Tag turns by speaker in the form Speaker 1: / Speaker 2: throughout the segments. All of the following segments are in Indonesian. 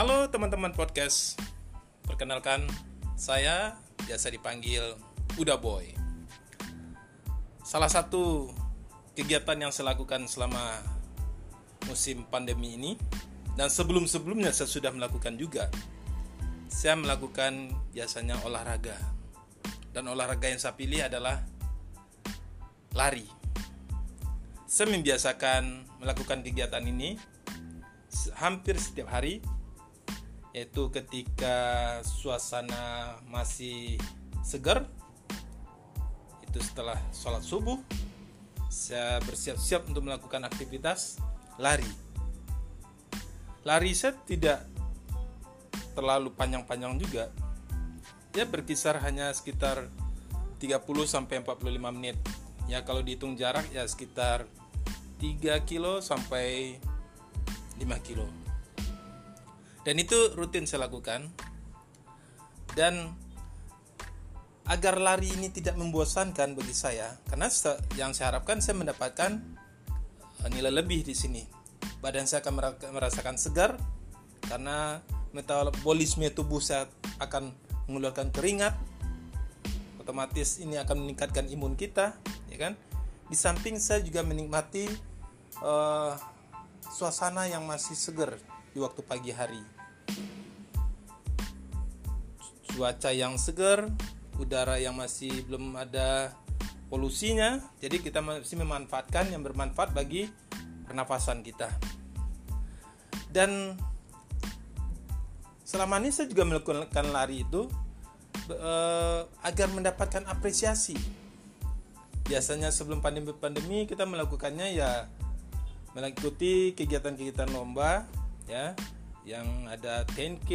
Speaker 1: Halo teman-teman podcast. Perkenalkan, saya biasa dipanggil Uda Boy. Salah satu kegiatan yang saya lakukan selama musim pandemi ini dan sebelum-sebelumnya saya sudah melakukan juga. Saya melakukan biasanya olahraga. Dan olahraga yang saya pilih adalah lari. Saya membiasakan melakukan kegiatan ini hampir setiap hari yaitu ketika suasana masih segar itu setelah sholat subuh saya bersiap-siap untuk melakukan aktivitas lari. Lari saya tidak terlalu panjang-panjang juga. Ya berkisar hanya sekitar 30 sampai 45 menit. Ya kalau dihitung jarak ya sekitar 3 kilo sampai 5 kilo dan itu rutin saya lakukan. Dan agar lari ini tidak membosankan bagi saya karena yang saya harapkan saya mendapatkan eh, nilai lebih di sini. Badan saya akan merasakan segar karena metabolisme tubuh saya akan mengeluarkan keringat. Otomatis ini akan meningkatkan imun kita ya kan? Di samping saya juga menikmati uh, suasana yang masih segar di waktu pagi hari. Cuaca yang segar, udara yang masih belum ada polusinya, jadi kita masih memanfaatkan yang bermanfaat bagi pernafasan kita. Dan selama ini saya juga melakukan lari itu uh, agar mendapatkan apresiasi. Biasanya sebelum pandemi-pandemi kita melakukannya ya mengikuti kegiatan-kegiatan lomba ya yang ada 10k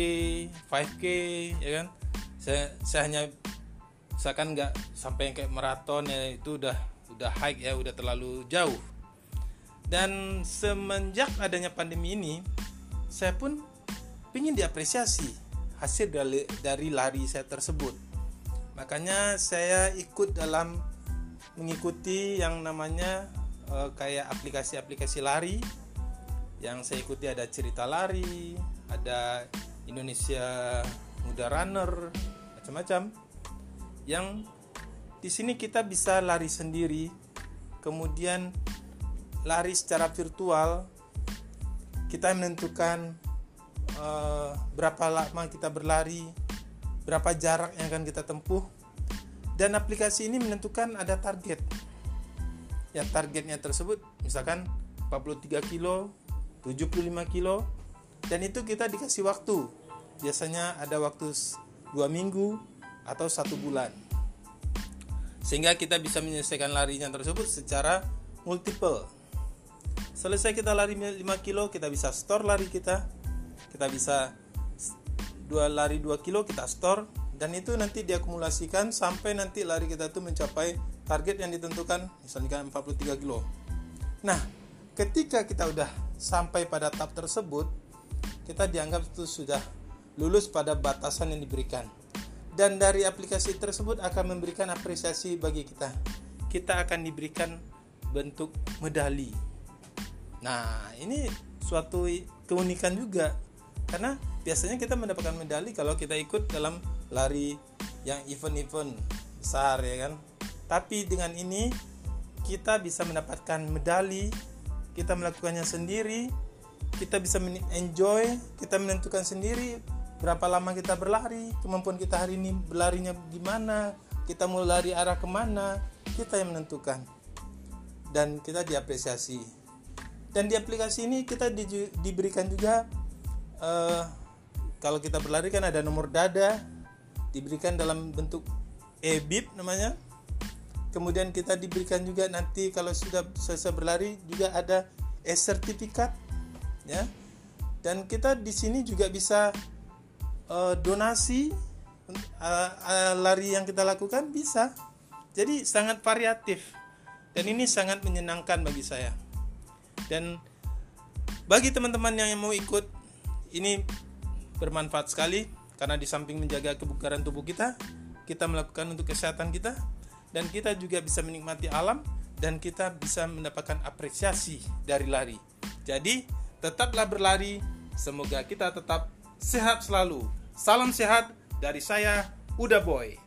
Speaker 1: 5k ya kan? Saya saya hanya saya kan nggak sampai yang kayak maraton ya itu udah udah hike ya udah terlalu jauh. Dan semenjak adanya pandemi ini saya pun ingin diapresiasi hasil dari, dari lari saya tersebut. Makanya saya ikut dalam mengikuti yang namanya uh, kayak aplikasi-aplikasi lari yang saya ikuti ada cerita lari, ada Indonesia Muda Runner, macam-macam. Yang di sini kita bisa lari sendiri, kemudian lari secara virtual. Kita menentukan uh, berapa lama kita berlari, berapa jarak yang akan kita tempuh, dan aplikasi ini menentukan ada target. Ya targetnya tersebut misalkan 43 kilo 75 kilo dan itu kita dikasih waktu. Biasanya ada waktu dua minggu atau satu bulan. Sehingga kita bisa menyelesaikan larinya tersebut secara multiple. Selesai kita lari 5 kilo kita bisa store lari kita. Kita bisa dua lari 2 kilo kita store. Dan itu nanti diakumulasikan sampai nanti lari kita itu mencapai target yang ditentukan misalnya 43 kilo. Nah ketika kita udah sampai pada tahap tersebut kita dianggap itu sudah lulus pada batasan yang diberikan. Dan dari aplikasi tersebut akan memberikan apresiasi bagi kita. Kita akan diberikan bentuk medali. Nah ini suatu keunikan juga. Karena biasanya kita mendapatkan medali kalau kita ikut dalam lari yang event-event besar ya kan? Tapi dengan ini kita bisa mendapatkan medali kita melakukannya sendiri kita bisa enjoy kita menentukan sendiri berapa lama kita berlari kemampuan kita hari ini berlarinya gimana kita mau lari arah ke mana kita yang menentukan. Dan kita diapresiasi. Dan di aplikasi ini kita di, diberikan juga uh, kalau kita berlari kan ada nomor dada diberikan dalam bentuk e-bib namanya kemudian kita diberikan juga nanti kalau sudah selesai berlari juga ada e-sertifikat ya. Dan kita di sini juga bisa uh, donasi uh, uh, lari yang kita lakukan bisa. Jadi sangat variatif dan ini sangat menyenangkan bagi saya. Dan bagi teman-teman yang mau ikut ini bermanfaat sekali karena di samping menjaga kebugaran tubuh kita kita melakukan untuk kesehatan kita dan kita juga bisa menikmati alam dan kita bisa mendapatkan apresiasi dari lari. Jadi, tetaplah berlari. Semoga kita tetap
Speaker 2: sehat selalu. Salam sehat dari saya, Uda Boy.